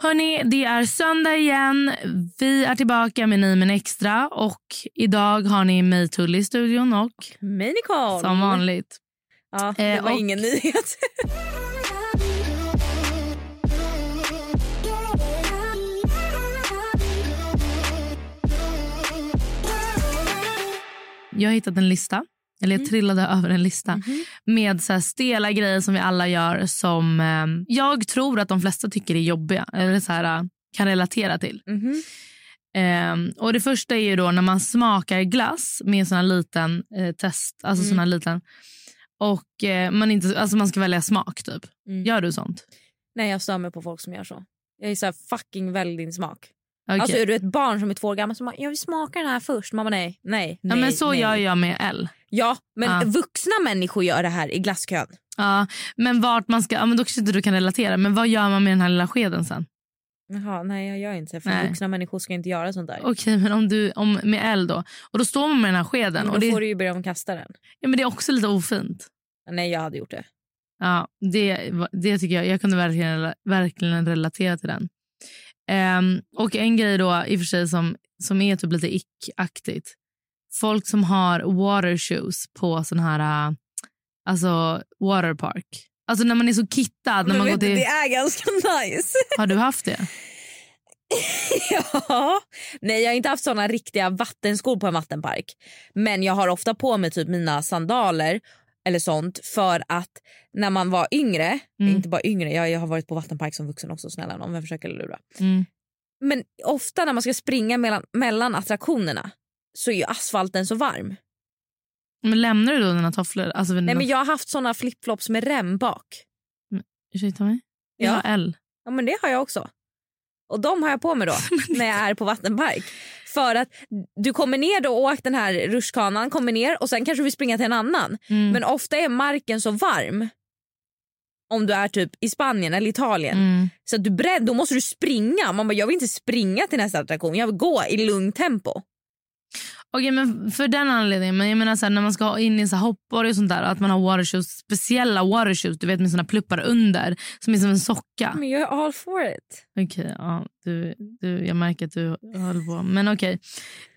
Hörni, det är söndag igen. Vi är tillbaka med Ni men extra. Och idag har ni mig Tully i studion och Mig Nicole. som vanligt. Ja, det Eh, var och- ingen nyhet. Jag har hittat en lista. Eller jag trillade över en lista med så stela grejer som vi alla gör som eh, jag tror att de flesta tycker är jobbiga eller så här, eh, kan relatera till. Mhm. Ehm, och Det första är ju då när man smakar glass med sån liten eh, test. Alltså sån här liten. Och eh, man, inte, alltså man ska välja smak typ. Mm. Gör du sånt? Nej, jag stör mig på folk som gör så. Jag är så här fucking välj din smak. Okej. Alltså är du ett barn som är två år gammal som bara, jag vill smaka den här först. Mamma nej, nej, ja, nej. men så nej. gör jag med L. Ja, men Ja. vuxna människor gör det här i glasskön. Ja, men vart man ska, ja, men då kanske inte du kan relatera. Men vad gör man med den här lilla skeden sen? Jaha, nej jag gör inte det. För Nej. vuxna människor ska inte göra sånt där. Okej, men om du, om, med L då. Och då står man med den här skeden. men och då det, får du ju börja om kasta den. ja, men det är också lite ofint. Nej, jag hade gjort det. Ja, det, det tycker jag. Jag kunde verkligen, verkligen relatera till den. Ehm, och en grej då i och för sig som, som är typ lite ick-aktigt. Folk som har water shoes på sån här, äh, alltså waterpark. Alltså när man är så kittad. När man går till, Det är ganska nice. Har du haft det? ja. Nej, jag har inte haft såna riktiga vattenskor på en vattenpark. Men jag har ofta på mig typ mina sandaler eller sånt för att när man var yngre, Mm. inte bara yngre, jag, jag har varit på vattenpark som vuxen också snälla någon vem försöker lura. Mm. Men ofta när man ska springa mellan, mellan attraktionerna så är ju asfalten så varm. Men lämnar du då dina tofflor? Alltså, Nej men jag har haft såna flipflops med rem bak. Ursäkta mig? Jag Ja. har L. Ja men det har jag också. Och de har jag på mig då när jag är på vattenpark. För att du kommer ner då och åker den här rutschkanan, kommer ner och sen kanske du vill springa till en annan. Mm. Men ofta är marken så varm om du är typ i Spanien eller Italien. Mm. Så du är beredd, då måste du springa. Man bara, jag vill inte springa till nästa attraktion, jag vill gå i lugnt tempo. Okej, men för den anledningen. Men jag menar så här, när man ska ha in i så hoppborg och sånt där. Att man har watershoes, speciella watershoes du vet med såna pluppar under. Som är som en socka. Men jag är all for it. Okej, ja, du, du, jag märker att du håller på. Men okej.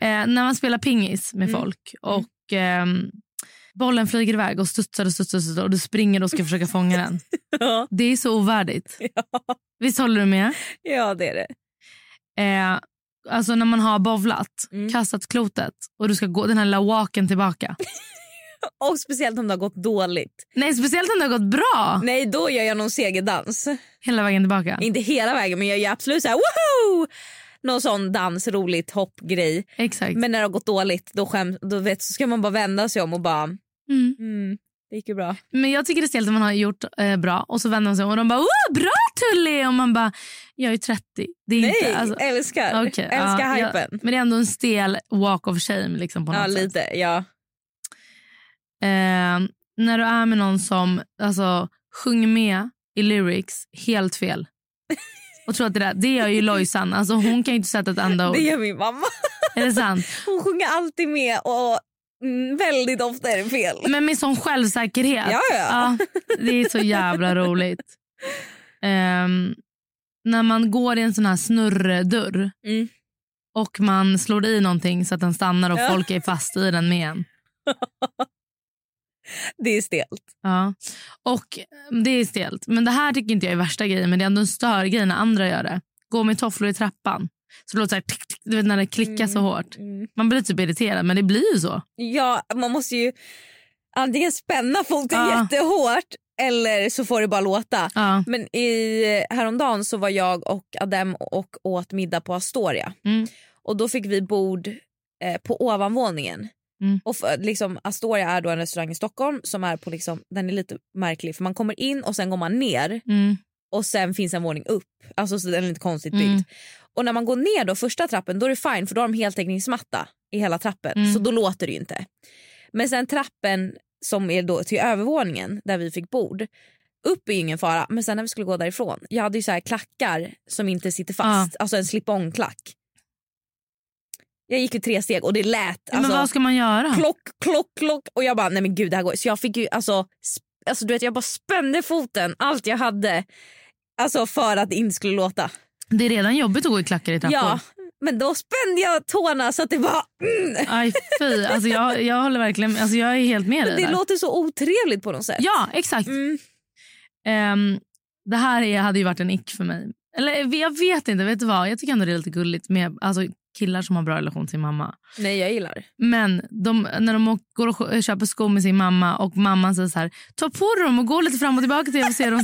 Eh, när man spelar pingis med Mm. folk och ehm, bollen flyger iväg och studsar och studsar, och studsar och du springer och ska försöka fånga den. Ja, Det är så ovärdigt. ja, Visst håller du med? ja det är det. Eh, alltså när man har bovlat, Mm. kastat klotet och du ska gå den här lilla walken tillbaka. Och speciellt om det har gått dåligt. Nej, speciellt om det har gått bra Nej, då gör jag någon segerdans. hela vägen tillbaka. Inte hela vägen, men jag gör absolut så här woho! Någon sån dans, roligt hoppgrej. Exakt. Men när det har gått dåligt då, skäm, då vet, så ska man bara vända sig om och bara Mm. mm, det gick ju bra. Men jag tycker det är stelt att man har gjort eh, bra och så vänder man sig om och de bara oh, bra Tully! Och man bara jag är 30. Det är Nej, inte, alltså, älskar. okej, älskar ja, hypen. Ja, men det är ändå en stel walk of shame liksom på något Ja, sätt. lite. Ja. Eh, när du är med någon som alltså, sjunger med i lyrics helt fel. Och tror att det, där, det gör ju Lojsan. Alltså, hon kan inte sätta ett enda ord. Det gör min mamma. Är det sant? Hon sjunger alltid med och mm, väldigt ofta är det fel. Men med sån självsäkerhet. Ja, ja. det är så jävla roligt. Ehm, när man går i en sån här snurrdörr Mm. och man slår i någonting så att den stannar och Ja. folk är fast i den med en. Det är stelt. Ja. Och mm, det är stelt. Men det här tycker inte jag är värsta grejen men det är ändå en störgrej när andra gör det. Gå med tofflor i trappan. Så det låter så här, tick, tick, du vet när det klickar så hårt. Mm. Man blir typ irriterad men det blir ju så. Ja, man måste ju antingen spänna foten Ja. jättehårt eller så får det bara låta. Ja. Men i, häromdagen så var jag och Adem och åt middag på Astoria. Mm. Och då fick vi bord eh, på ovanvåningen. Mm. Och för, liksom, Astoria är då en restaurang i Stockholm som är på liksom, den är lite märklig för man kommer in och sen går man ner Mm. och sen finns en våning upp. Alltså så den är lite konstigt byggd. Och när man går ner då första trappen då är det fine för då har de heltäckningsmatta i hela trappen Mm. så då låter det inte. Men sen trappen som är då till övervåningen där vi fick bord upp är ingen fara men sen när vi skulle gå därifrån jag hade ju så här klackar som inte sitter fast, alltså en slip-on klack. Jag gick ju tre steg och det lät Men alltså, vad ska man göra? klock, klock, klock och jag bara nej men gud det här går Så jag fick ju alltså, alltså du vet jag bara spände foten allt jag hade alltså för att det inte skulle låta. Det är redan jobbigt att gå i klackar i trappor. Ja, men då spände jag tårna så att det var... Mm. Aj fy, alltså jag, jag håller verkligen, alltså jag är helt med dig Det där. låter så otrevligt på något sätt. Ja exakt. Mm. Ehm, det här är, hade ju varit en ick för mig. Eller jag vet inte, vet du vad? Jag tycker ändå det är lite gulligt med alltså, killar som har bra relation till mamma. Nej, jag gillar. Men de, när de går och köper skor med sin mamma och mamman säger så här, ta på dem och gå lite fram och tillbaka till och se dem.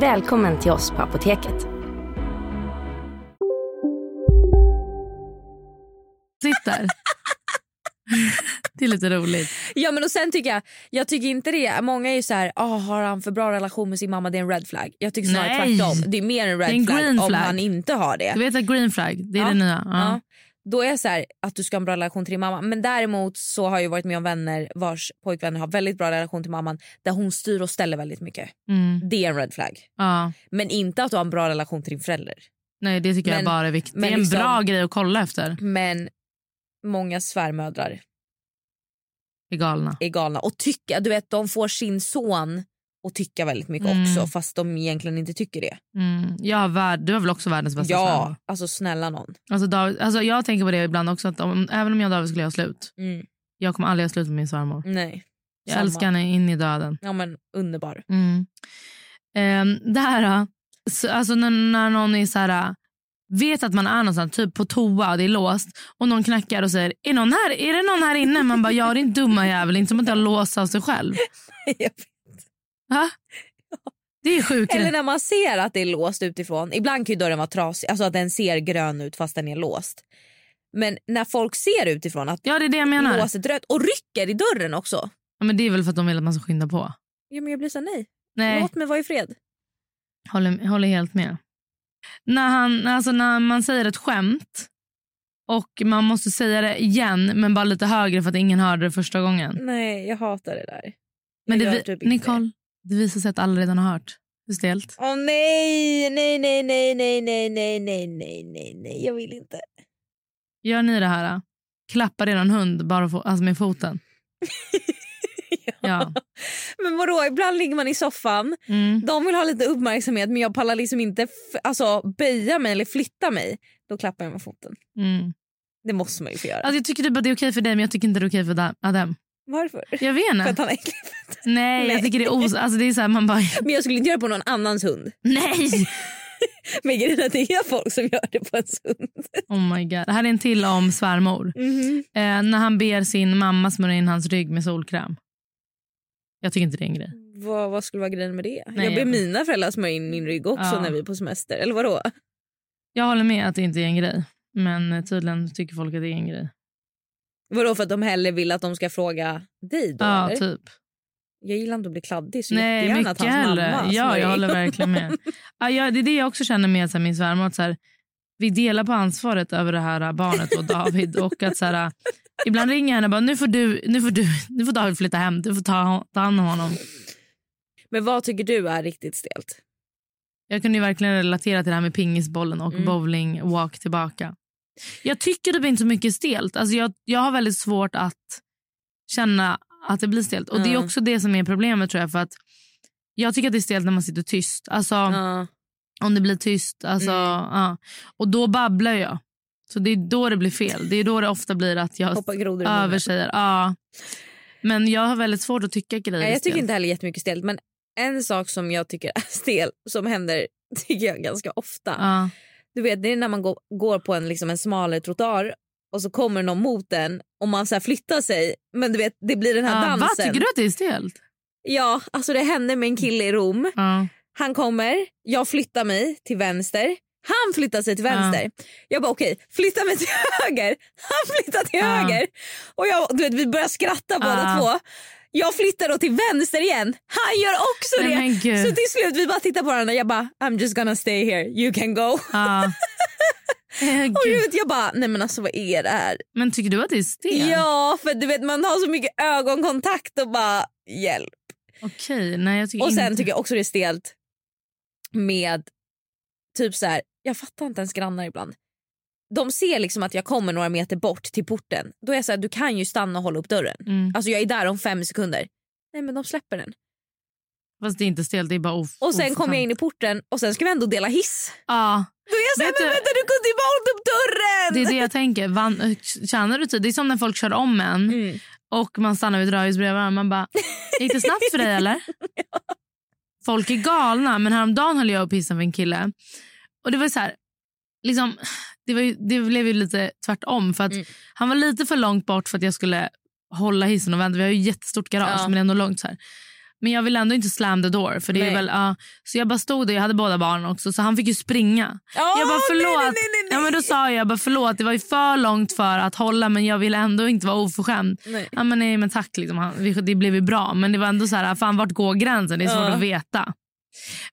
Välkommen till oss på Apoteket. Sitter. det är lite roligt. Ja men och sen tycker jag, jag tycker inte det. Många är ju så här, ah, har han för bra relation med sin mamma det är en red flag. Jag tycker snarare Nej. tvärtom. Det är mer en Det är red en flag green om flag. han inte har det. Du vet att green flag, det är Ja. det nya. Ja. Ja. Då är jag så här, att du ska ha en bra relation till din mamma. Men däremot så har jag varit med om vänner vars pojkvänner har väldigt bra relation till mamman där hon styr och ställer väldigt mycket. Mm. Det är en red flag. Ja. Men inte att du har en bra relation till din förälder. Nej det tycker Men- jag bara är viktigt. Det är en liksom- bra grej att kolla efter. Men många svärmödrar är galna. är galna och tycka, du vet de får sin son att tycka väldigt mycket Mm. också fast de egentligen inte tycker det. Mm. Värld, du har väl också världens bästa Ja, svärmor? alltså snälla någon. Alltså, David, alltså jag tänker på det ibland också. Att om, även om jag och David skulle göra slut. Mm. Jag kommer aldrig göra slut med min svärmor. Nej. Jag samma. älskar henne in i döden. Ja men underbar. Mm. Ehm, det här, då. så, alltså när, när någon är så här, vet att man är någonstans, typ på toa och det är låst och någon knackar och säger är, någon här, är det någon här inne? Man bara ja din dumma jävel, inte som att jag låst av sig själv. Va? Det är sjukt. Eller när man ser att det är låst utifrån. Ibland kan dörren vara trasig, alltså att den ser grön ut fast den är låst. Men när folk ser utifrån att Ja det är det jag menar. låset rött och rycker i dörren också. Ja, men det är väl för att de vill att man ska skynda på. Ja, men jag blir så nej. Nej. Låt mig vara i fred. Håller, håller helt med. När, han, alltså när man säger ett skämt och man måste säga det igen men bara lite högre för att ingen hörde det första gången. Nej, jag hatar det där. Men Jag det, gör vi- typ Nicole, det visar sig att alla redan har hört. Är stelt. Åh nej, nej, nej, nej, nej, nej, nej, nej, nej, nej, nej, jag vill inte. Gör ni det här? Klappar er hund bara få, alltså med foten? ja. Men vadå, ibland ligger man i soffan, Mm. de vill ha lite uppmärksamhet men jag pallar liksom inte alltså, böja mig eller flytta mig. Då klappar jag med foten. Mm. Det måste man ju få göra. Alltså, jag tycker typ att det är okej för dig men jag tycker inte det är okej för Adem. Varför? Jag vet För att inte. han har äckliga fötter. Nej, jag Nej. tycker det är os... Alltså, det är så här, man bara... Men jag skulle inte göra det på någon annans hund. Nej! Men grejen är att det är folk som gör det på ens hund. Oh my God. Det här är en till om svärmor. Mhm. Eh, när han ber sin mamma smörja in hans rygg med solkräm. Jag tycker inte det är en grej. Vad, vad skulle vara grejen med det? Nej, jag ber jag- mina föräldrar smörja in min rygg också Ja. när vi är på semester. Eller vadå? Jag håller med att det inte är en grej. Men tydligen tycker folk att det är en grej. Vadå för att de hellre vill att de ska fråga dig då Ja, eller? typ. Jag gillar inte att bli kladdig så Nej, jättegärna att hans mamma Ja, jag håller verkligen med. Ja, ja, det är det jag också känner med så här, min svärmor. Att, så här, vi delar på ansvaret över det här barnet och David. och att så här, Ibland ringer jag henne och bara, nu får, du, nu, får du, nu får David flytta hem. Du får ta, ta hand om honom. Men vad tycker du är riktigt stelt? Jag kunde ju verkligen relatera till det här med pingisbollen och Mm. bowling walk tillbaka. Jag tycker det blir inte så mycket stelt. Alltså jag, jag har väldigt svårt att känna att det blir stelt. Och Det är Mm. också det som är problemet tror jag. För att Jag tycker att det är stelt när man sitter tyst. Alltså, Ja. Om det blir tyst. Alltså, Mm. ja. Och då babblar jag. Så det är då det blir fel. Det är då det ofta blir att jag översäger. Ja. Men jag har väldigt svårt att tycka grejer Nej, jag tycker inte heller jättemycket stelt men en sak som jag tycker är stel som händer tycker jag ganska ofta. Ja. Du vet det är när man går, går på en, liksom en smalare trottoar och så kommer någon mot den och man så flyttar sig men du vet det blir den här Ja, dansen. vad tycker du att det är stelt? Ja, alltså det hände med en kille i Rom. Ja. Han kommer, jag flyttar mig till vänster. Han flyttar sig till vänster. Jag bara okej, flytta mig till höger. Han flyttar till Ja. höger. Och jag, du vet, vi börjar skratta båda Ja. två. Jag flyttar då till vänster igen. Han gör också Nej, det. Så till slut vi bara tittar på varandra. Jag bara I'm just gonna stay here. You can go. Ja. Eh, Och du vet, jag bara nej men alltså vad är det här? Men tycker du att det är stelt? Ja för du vet man har så mycket ögonkontakt och bara hjälp. Okej, nej jag tycker Och sen inte. tycker jag också det är stelt med typ så här, jag fattar inte ens grannar ibland. De ser liksom att jag kommer några meter bort till porten. Då är jag så här, du kan ju stanna och hålla upp dörren. Mm. Alltså jag är där om fem sekunder. Nej men de släpper den. Fast det är inte stelt, det är bara of- Och sen kommer jag in i porten och sen ska vi ändå dela hiss. Ja, Då är jag såhär, men du- vänta du kunde ju bara hållit upp dörren! det är det jag tänker. Van, tjänar du tid? Det är som när folk kör om en Mm. och man stannar vid ett rödljus bredvid varandra. Man bara, gick det snabbt för dig eller? Folk är galna. Men häromdagen höll jag och pissade för en kille. Och det var så här, liksom, det, var ju, det blev ju lite tvärtom. För att Mm. Han var lite för långt bort för att jag skulle hålla hissen och vänta. Vi har ju jättestort garage Ja. men ändå långt så här. Men jag ville ändå inte slam the door. För det är väl, ja. så jag bara stod där, jag hade båda barnen också så han fick ju springa. Åh, jag bara förlåt. Nej, nej. Ja, men då sa jag, jag bara, förlåt det var ju för långt för att hålla men jag ville ändå inte vara oförskämd. Ja, men nej men tack liksom. Han, det blev ju bra men det var ändå så här, fan vart går gränsen? Det är svårt Ja. att veta.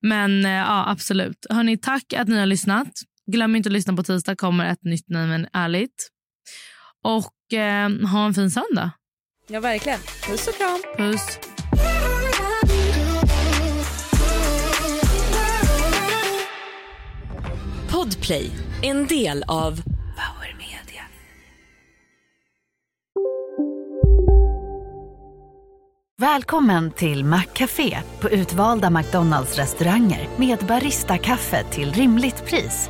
Men eh, ja absolut. Hörni, tack att ni har lyssnat. Glöm inte att lyssna på tisdag kommer ett nytt Nej men ärligt. Och eh, ha en fin söndag. Ja verkligen. Puss och kram. Puss. Podplay, en del av Power Media. Välkommen till Maccafé på utvalda McDonalds restauranger med Baristakaffe till rimligt pris.